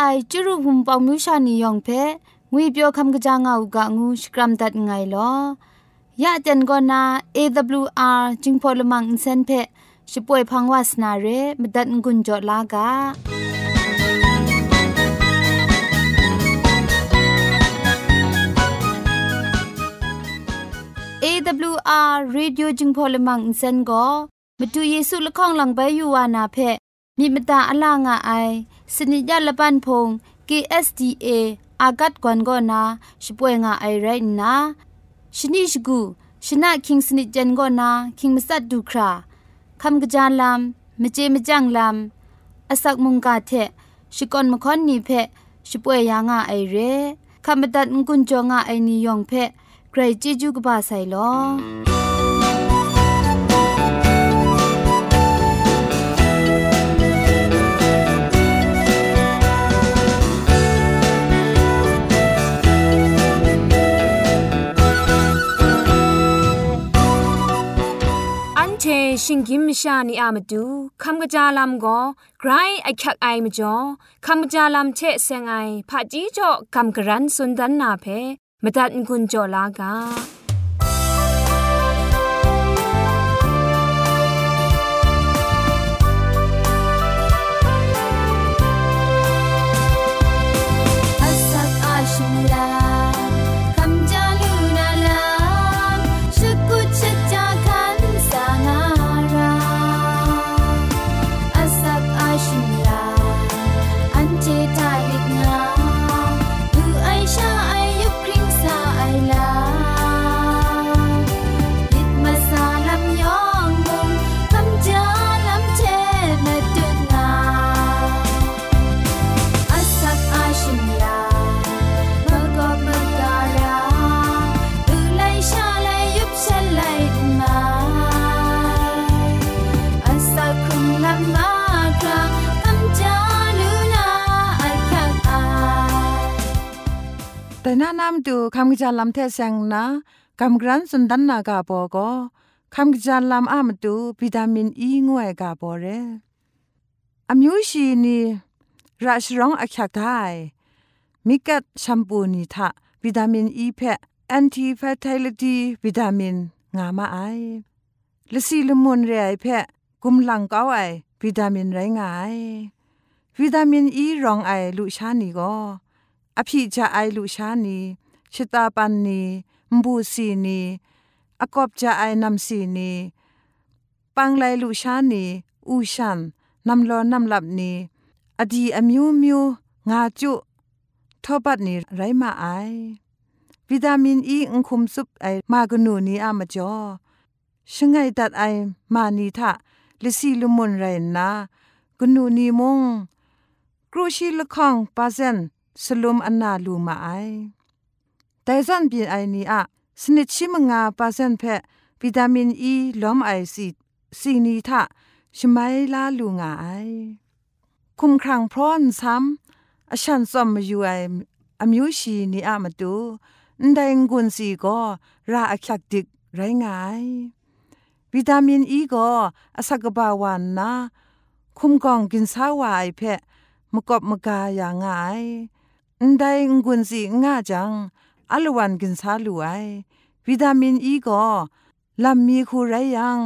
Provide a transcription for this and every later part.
ไอจุรุภุมปองมิวชานียองเพงุยเปียวคำกะจางอูกะงูสกรัมดัดไงลอยะเจนกอนา AWR จิงพอลมังอินเซนเพช่วยพังวาสนาเรมดัดงุนจอลากาเอวอาร์เรดิโอจึงพอลมังอินเซนก็มาดูเยซูละข้องหลังใบยูวานาเพมีมตาอลางอไอ สนิยาละปันพง KSDA อากัดกวนกอนาช่วยงาไอไรนะชนิชกูชนะคิงสนิจันกอนาคิงมัสัดดูคราคำกระจานลำมเจมจังลำอาศักมุงกาเทชิกอนมคอนนีเพช่วยยางาไอเรคำบัดงกุนจงาไอนิยองเพใครจีจูกบาไซลอ ชชิงกิมชานีอามาดูคำกระจาลำก็ไกรไอคักไอมาจ่อคำกระจาลำเชเซงไอผาจีจ่อคำกระรันสุนดันนาเพมาตัดกุญจ่อลากา แต่น้านำดูคำกจาลำเทเซงนะคำกรันสุนดันนากาโปก็คำกจาลำอามดูวิตามินอีงวยกาโปเรอามิวชีนีราชร้องอักขากได้มิกัดแชมพูนีทะวิตามินอีเพแอนตี้แฟตลิตี้วิตามินงามาไอละสีละมุนเรไอเพกุมหลังก้าไอวิตามินไรงายวิตามินอีรองไอลุชานีก็ อภิจาไอลุชานีชิตาปันนีมบูสีนีอกอบจาไอนำสีนีปังไลลุชานีอูชันนำลอนำหลับนีอดีอมิวมิวงาจุทอปัดนีไรมาไอวิตามินอีอุคุมซุปไอมากนูนีอามจ่อชงไงตัดไอมานีทะลิซีลุมุนไรนากนูนีมงครูชีละข้องปาเซน สลุมอันนาลูมาไอแต่ซันปีไอนี้อะสนิดชิมงาปาเซนเพวิตามินอีล้อมไอซีซีนีทะชไมลาลูงาไอคุมครังพร้อนซ้ำอชันซอมมาอยู่ไออมิวชีนีอะมาดูนไดงกุนสีก็ราอคักดิกไรงายวิตามินอีก็อสักบาวันนะคุมกองกินสาวายเพะมกบมกาอย่างง ได้งุนสิง่าจังอัลวันกินซาลูไอวิตามินอีก็ลำมีคูไรยัง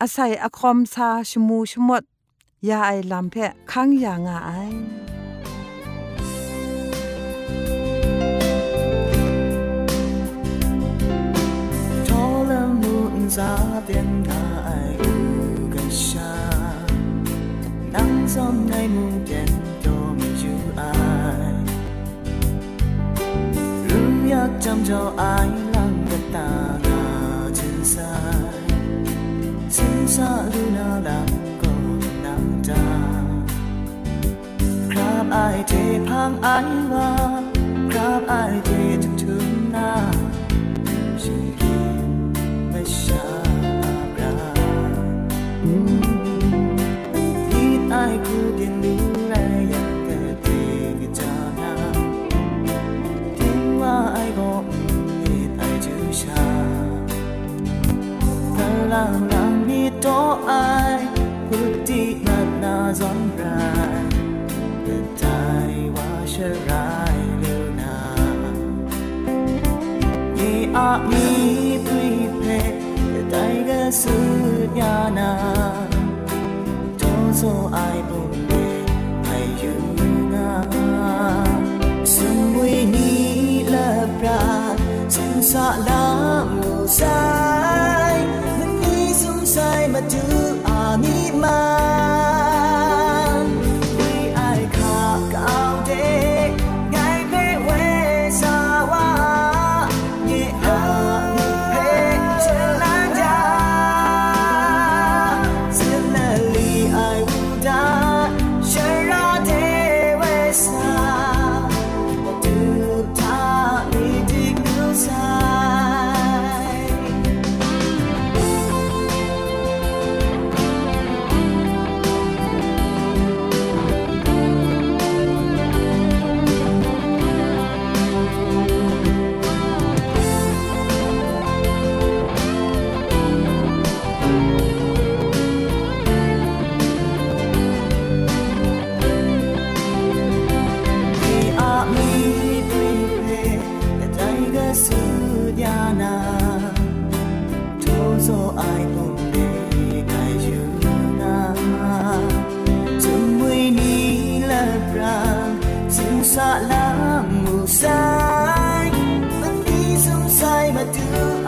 อาศัยอคอมซาชมูชมดยาไอลำเพะค้างยางอซาเป็นนาไซ้อมในมุ，มเด่น。 一浸在矮冷嘅大廈全晒，星沙亂啊冷個冷炸，Club I ที่พังไอว่า Club I ที่จะถึงหน้าชีวิตไม่ชาบราอีดไอคู่เดียว gonna do.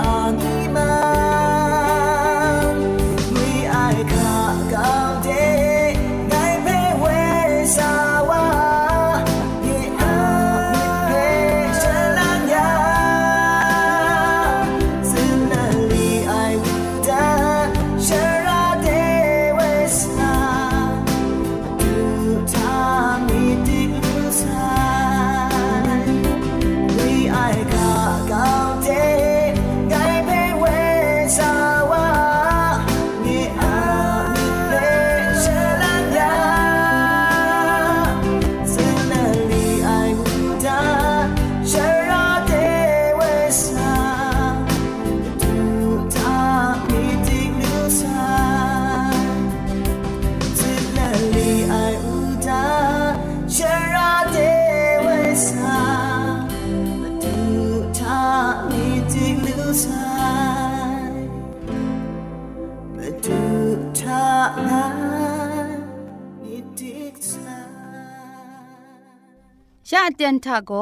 Side. ยะเตียนทาโก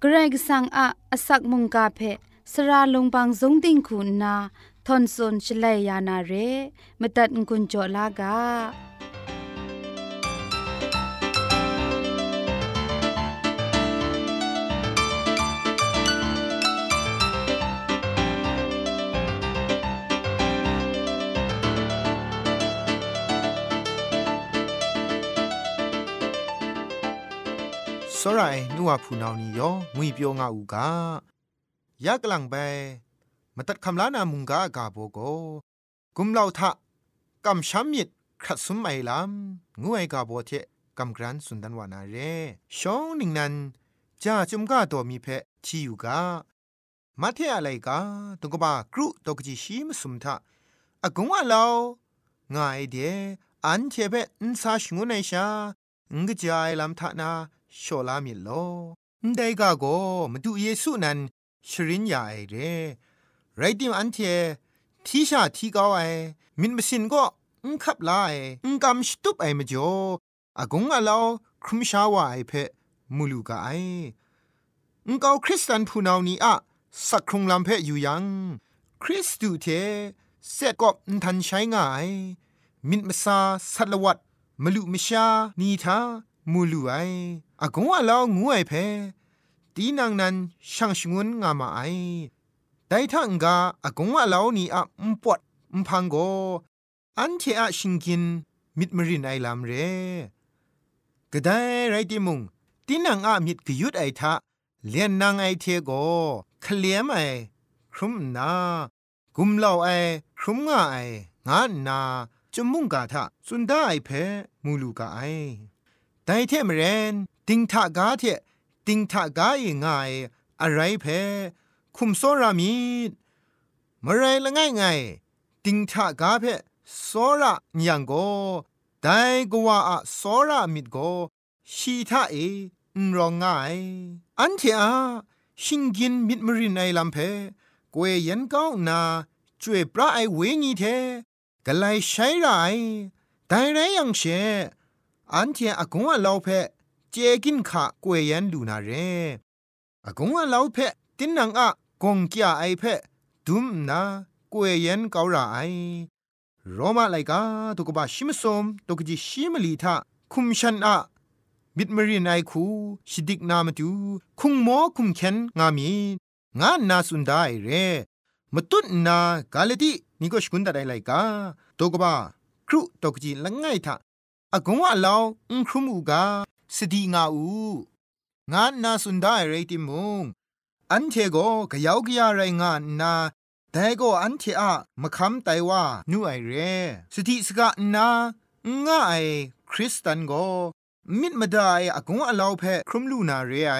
เกรกสังอะอสักมุงกาเพสระลงบางสงติงคุณนาทอนซนชลัยยานาเรมตัดกุญจลากา စောရိုင်နုဝဖူနောင်နီယောငွေပြောငါဥကยะกลังไปมาตัดคำลานามุงกากาโบโกกุมเหล่าทะกำช้ำมิดครัดสุมไอลำงวยกาโบเทกำกรันสุนดันวานาเรชองหนึ่งนั้นจ้าจุมกาตัวมีเพะที่อยู่กามาเทอะไรกาตุกบากรุตกจิชีมสุมทะอากงว่าเราง่ายเดอันเทเปอินซาชงุนไอชางกจายลำทะนา โชลามิโลได้กาโกมาดูเยซูนั้นชรินยาไอเรไรดิมอันเททีชาทีเกาไอมินมสินก็อุงคับลาไออุงกำสตุปไอมจ่ออากงอาลาวครุมชาวาไอเพมูลูกาไออุงเกาคริสตันพูนาวนีอะสักครุงลำเพอยู่ยัง คริสตูเทเสร็จก็อุนทันใช้ง่าย มินมซาสัตลวัดมลุมชานีทา มูลูไออากงอาลางูไอเพตีนางนั้นช่างชงวนงามาไอไดทังกาอากงว่าเหล่านี้อะอุปวดอุพังโกอันเทอะชิงกินมิดมรินไอลามเรกระได้ไรติมุงตินังอะมิดกยุดไอทะเลียนนางไอเทโกเคลียมไอครุมนากุมเหล่าไอครุมงาไองานาจมุงกาทะสุนได้ไอเพมูลูกาไอ ไดเทมเรนติงทะกาเทติงทะกาเองายอะไรเพคุมโซรามีมะไรละง่ายไงติงทะกาเพโซระยังโกไดกว่าอะโซระมิดโกชีทะเออรองง่ายอันเทอาชิงกินมิดมรินไอลัมเพกวยยันก้าวนาจวยพระไอเวงีเทกะไลใช้ไรไดไรยังเช อันเทอากงว่าเราเพเจกินขะกวยยันดูนาเรอากงว่าเราเพตินนังอะกงกี้ไอเพดุมนากวยยันเกาไรโรมาไลกาตุกบะชิมสมตุกจิชิมลีทาคุมชันอะมิดมรีนไอคูชิดิกนามาดูคุงโมคุมเคนงามีงานนาสุนไดเรมตุนนากาเลตินี่ก็ชกุนตะไดไลกาตุกบะครุตุกจิละง่ายทา อากงว่าเราอุครุมูกาสดีงาอูงานนาสุนได้เรติมงอันเทโกกะยาวกะยาไรงานนาแต่ก็อันเทอะมาคำไตว่านูไอเรสติสกะนาง่ายคริสตันก็มิดมาได้อากงอลาวเพครุมลูนาเรไอ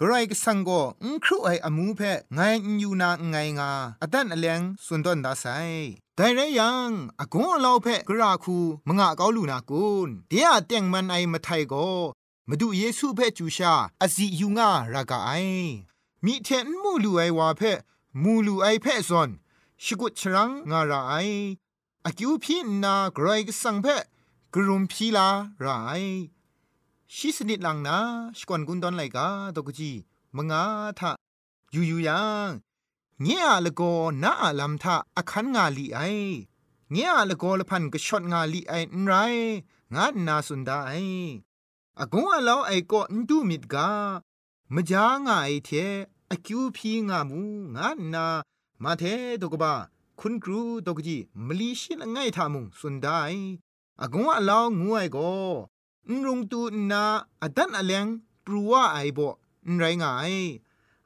กรายกสังก็อุครุไออมูเพไงอยู่นาไงงาอดันอเลงสุนดอนดาไซ แต่ไรยังอากงอลาเพกราคูมงะเกาลูนากุนเดียเตียงมันไอมาไทยก็มาดูเยซูเพจูชาอซิยูงารากาไอมีเทนมูลูไอวาเพมูลูไอเพซอนชกุชรังงาราไออากิวพีนากรอยกสังเพกรุมพีลาไรชิสนิดลังนาสกวนกุนดอนไลกาตกจีมงาทะยูยูยัง เงียละโกนาอาลัมทะอคันงาลีไอเงียละโกละพันกชดงาลีไอนไร งานนาสุนดาไออากงอลาไอโกนดูมิดกามจางาไอเทอคิวพีงามูงานนามาเทตกบะคุณครูตกจีมลีชิลง่ายทามุงสุนได้อากงว่าลาวงูไอโกนรุงตูนาอดันอเลงปรัวไอโบนไรงาย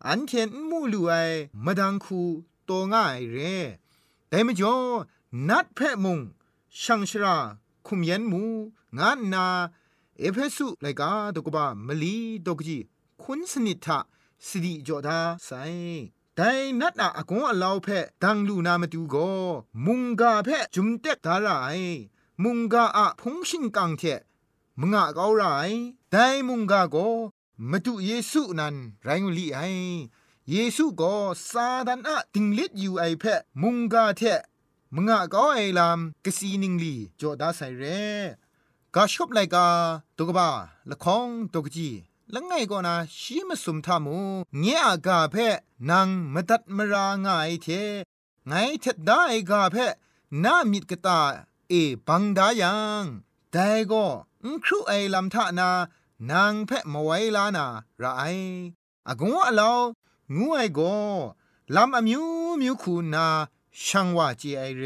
อันเทนมูลูไอมาดังคูโตง่ายเร่แต่มจ่อนัดเพะมุงช่างชราคุมยันมูงานนาเอเพสุไลกาตกบะมลีตกจีคุณสนิทะสิริจอดาไซแต่นัดอะกงอลาวเพดังลูนามาดูโกมุงกาเพะจุมเต็กดาไรมุงกาอะพงชิงกังเทมงะเกาไรแต่มุงกาโก มาดูเยซูนั้นไรงลีไอเยซูก็ซาดันอะติงลิดอยู่ไอเพมุงกาเทมึงอะกาไอลามกสีนิงลีจอดาไซเรกาชอบไลกาตุกบาละคองตุกจีละไงก็นาชีมสุมทามูเงียกาเพนางมตัดมรางายเทไงเท็ดได้กาเพนามิดกตาเอบังดายังแต่ก็ครูไอลำทานา นางเพะมาไว้ลานาระไออากงว่าเรางูไอโกลำอมิวมิวคูนาช่างว่าจีไอเร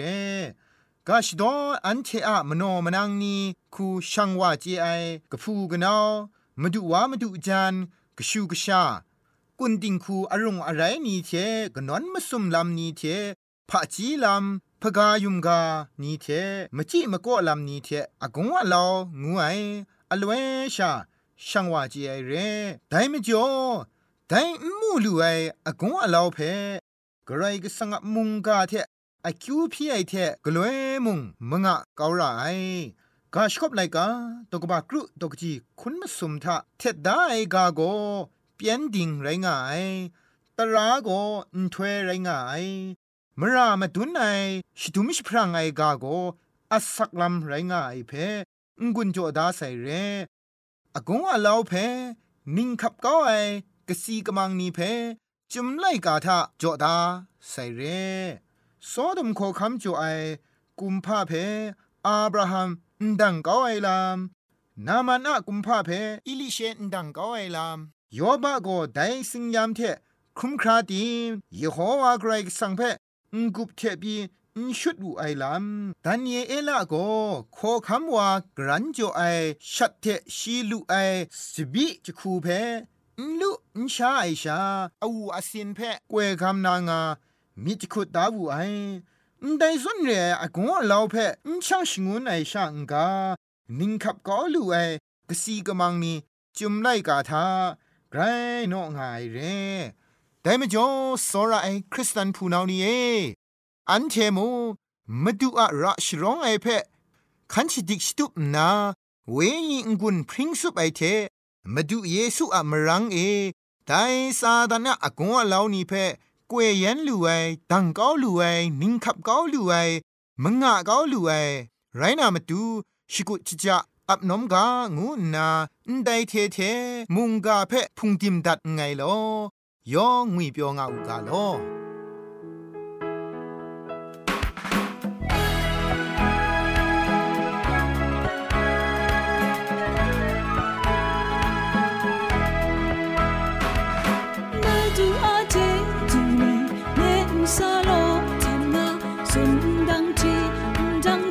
กาชดออันเทอะมโนมนังนีคูช่างว่าจีไอกะพูกะนาวมาดูว่ามาดูจานกชูกชากุนติงคูอารมณ์อะไรนี่เทกนอนมาสุมลำนี่เทพะจีลำพกายุมกานี่เทมจิมก็ลำนี่เทอากงว่าเรางูไออลเวชา ช่างว่าจีไอเรได้ไม่จ่อได้มูลูไออากงว่าเราเพกไรก็สังมุงกาเทไอคิวพี่ไอเทกลวยมุงมงะเกาไรกาชกบไลกาตกบากรุตกจีคุณมสุมทะเท็ดได้กาโกเปียนดิ่งไรงายตราโกอินทเวไรงายมรามาดุนไอชิดุมิชพรางไอกาโกอัสักลำไรงายเพงกุนโจดาใส่เร อากงอาลาวเพนิ่งขับก้าไอกะซีกมังนีเพจุมไลกาทะโจดาใส่เรโซดมโคคำโจไอกุมพาเพอาบราฮัมดังก้าไอลามนามันอะกุมพาเพอิลิเชนดังก้าไอลามโยบะโกไดสิงยามเทคุมคราดีเยโฮวาไกรสังเพงกุบเทบี ชุดอูไอลำดันเยเอละก็ขอคำว่ากรันจ่อไอชัดเทชีลูไอสบิจะคูเพลุนชาไอชาอาวูอาศินเพกวยคำนางามิจคุดดาวูไอได้ส่วนเรอากงเราเพนช่างชงวนไอช่างกานิงขับก็ลูไอกสีกมังนีจุมไลกาทาไกรนองไงเรแต่ไม่จ่อสระไอคริสตันผู้นานี่เอ อันเทมูมาดูอะระชร้องไอเพคันชิดิกสตุปนา เวยิงกุนพริ้งสุบไอเทมาดูเยซูอะมรังเอไดซาดานะอากงอะลาวนี่เพกวยยันลูไอดังก้าวลูไอนิงขับก้าวลูไอมงะก้าวลูไอไรนามาดูชิกุจิจะอับนมกางูนาได้เทเท มุงกาเพพุงติมดัดไงลอยองุยเปียวงาอุกาลอ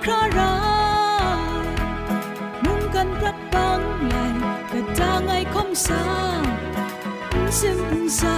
เพราะรักมุ่งกันพรับบังไหลกระจางไอคมสาซึมซา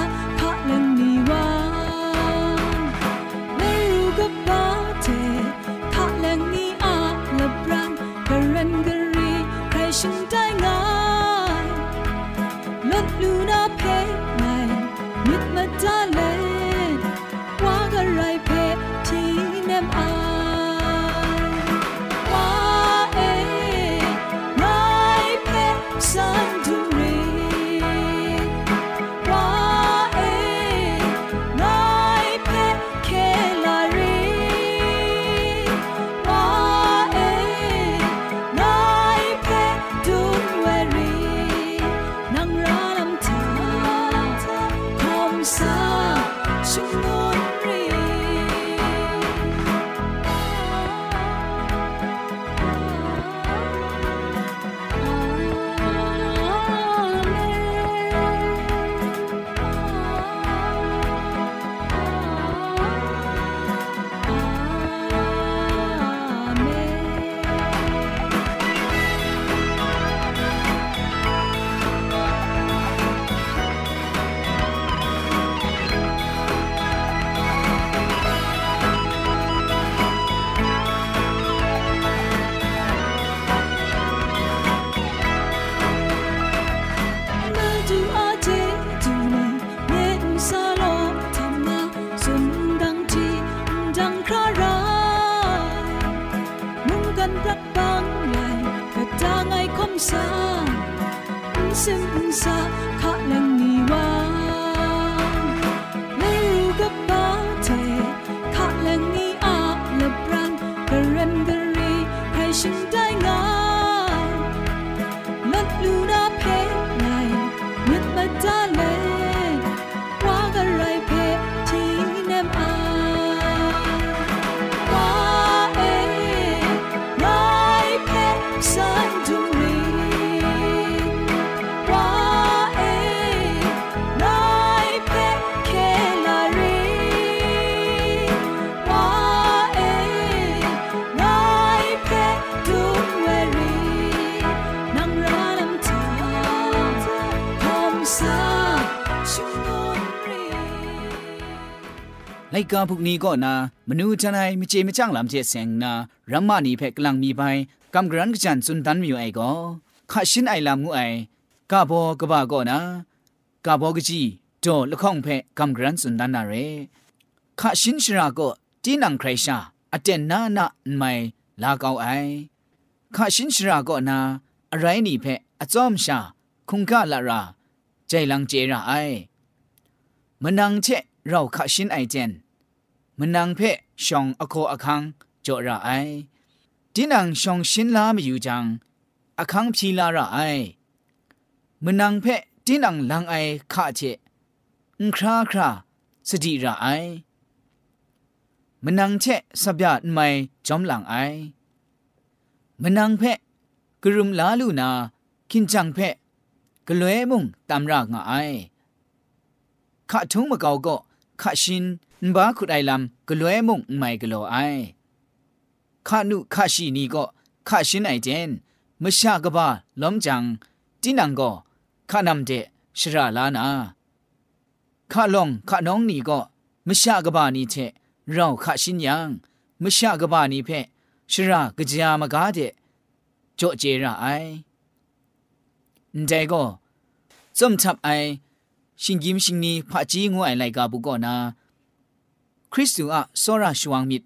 想你不声不 พวกนี้ก็นามนูจันไอมเจมจังลำเจเซงนารัมมานีเพกลังมีไปกำกรันกจันสุนดันมีไอก็ข้าชินไอลำงูไอกาบอกบาก็นะกาบอกจีโจละข้องเพกำกรันสุนดันนาเรข้าชินชราก็จีนังใครชาอเจนนานาไม่ลาเกาไอข้าชินชราก็นาอะไรนี่เพอจอมชาคุงกะละราใจลังเจระไอมันนังเช เราขะชินไอเจนมันนางเพะชองอโคอคังจอระไอดินังชองชินลาไม่อยู่จังอคังพีลาระไอมันนางเพะดินังลังไอขะเจอุคราคราสติระไอมันนางเชสับยาดไม่จอมหลังไอมันนางเพะกรุมลาลูนาคินจังเพะกลวยมุงตามรากงไอข้าทุงมะเกาก็ ข้าชินบ้าขุดไอลำกลัวมุงไม่กลัวไอข้านุข้าชีนี่ก็ข้าชินไอเจนมชากบ้าล้มจังจีนังก็ข้านำเจชราลานาข้าลงข้าน้องนี่ก็มชากบ้านี่เทเราข้าชินยังมชากบ้านี่เพชรากะจามกาเดจ่อเจระไอแต่ก็จมทับไอ ชิงยิมชิงนี้พระจีงวยไลกาบุกอนาคริสตูอะโซราชวงมิด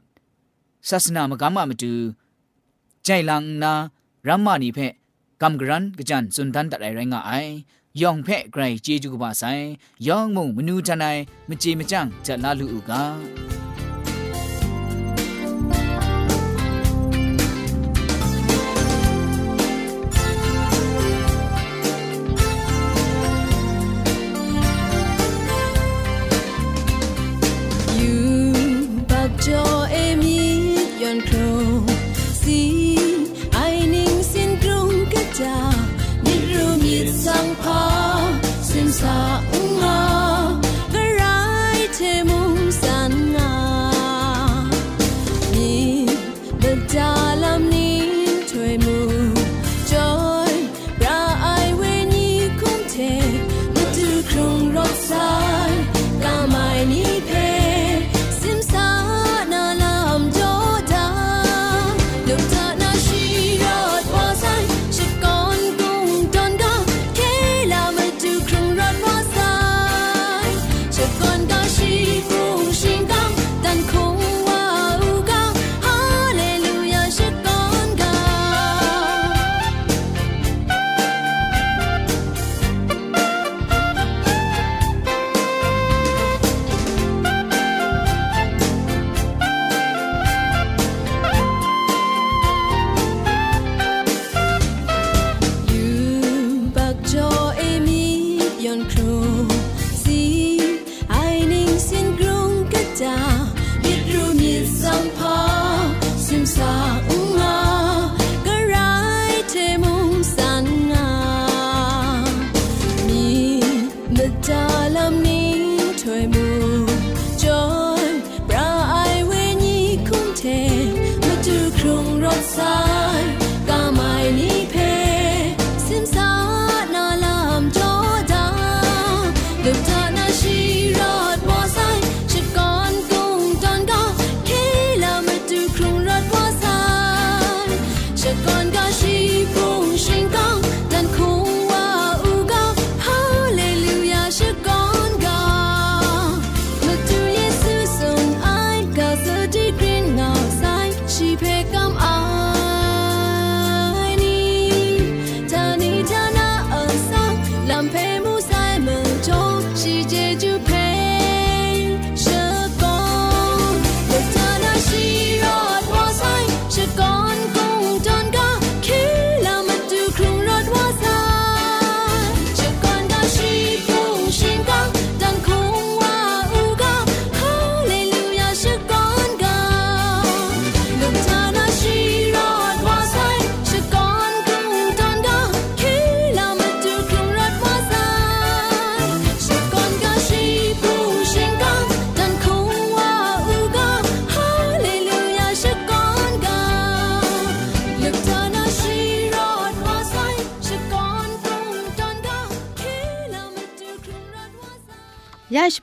ศาสนามกามะมตูใจลังนารัมมานีเพกัมกรันกจันสุนทันตัดไอไรงะไอยองเพไกรเจจูกบาไซยองมุงมนูจันไอมเจมจังจะลาลูอูกา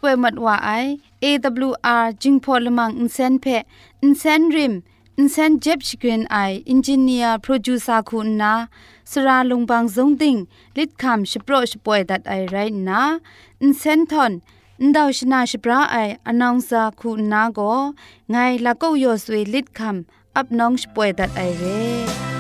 ป่วยมัดว่าไอ AWR จิงพอลมังอินเซนเพอินเซนริมอินเซนเจ็บชกรีนไออินจิเนียร์โปรดิวซาคุณนาสราลงบางซงติงลิดคำชโปรชป่วยดัดไอไรนาอินเซนทอนนดาวชนาชปราไออนองซาคุณนาโกไงละก็ยอสวยลิดคำอับน้องชป่วยดัดไอเร่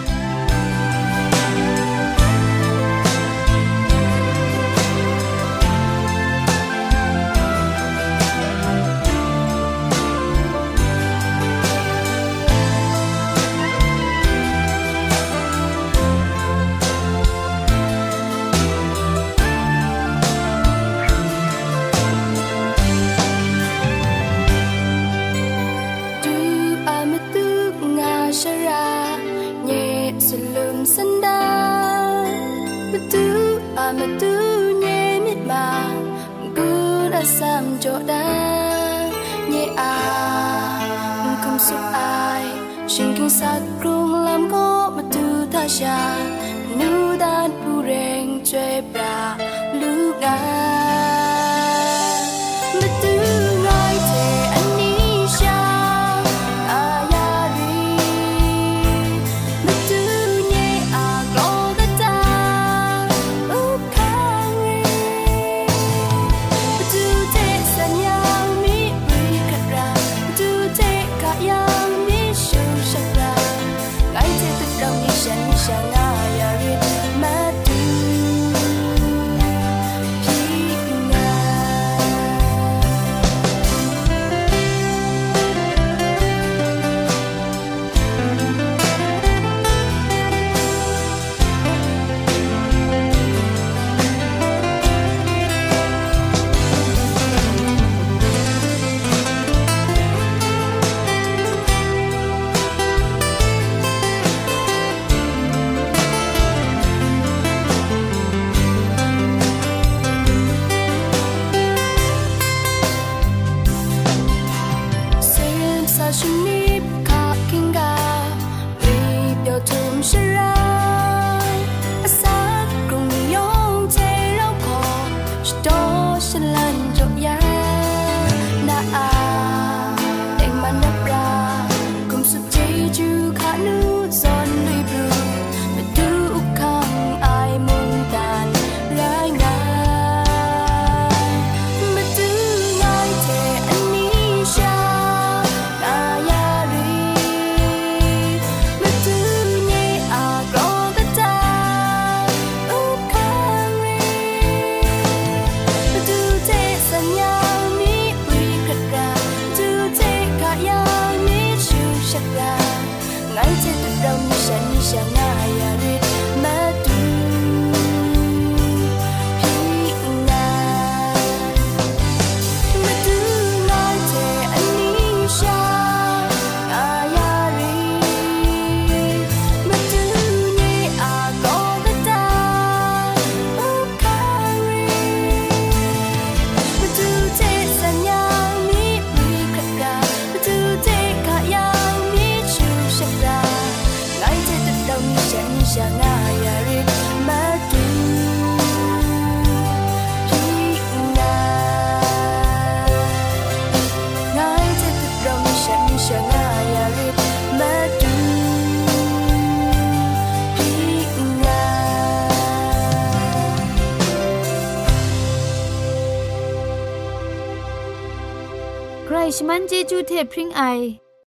จจูเทพริงไอ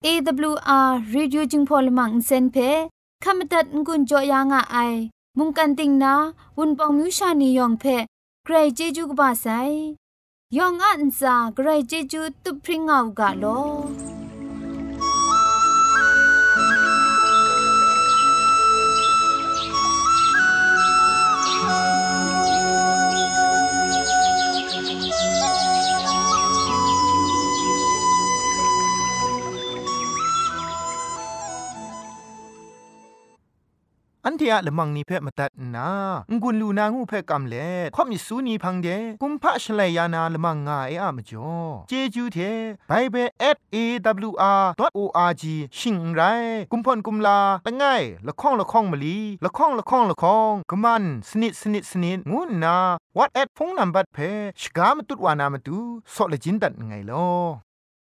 AWR Reducing Polymer อินเซนเพขามตัดงุนจอยางอไอ มุงกันติงนาวุนปองมิวชานียองเพใครเจจูกบาไซยองอันซาใครเจจูตุพริงเอากาโล อันเทียละมังนิเพ่มาตัดนางุนลูนางูเพ่กำเล่ข่อมิสูนีพังเดกุมพะชเลยานาละมังงาเออะมจ่อเจจูเทไบเบิล @awr.org ชิงไรกุมพ่นกุมลาละไงละข้องละข้องมะลีละข้องละข้องละข้องกะมันสนิดสนิดสนิดงูนา what at พงนัมบัดเพ่ชกามตุดวานามตุซอเลจินดัดไงลอ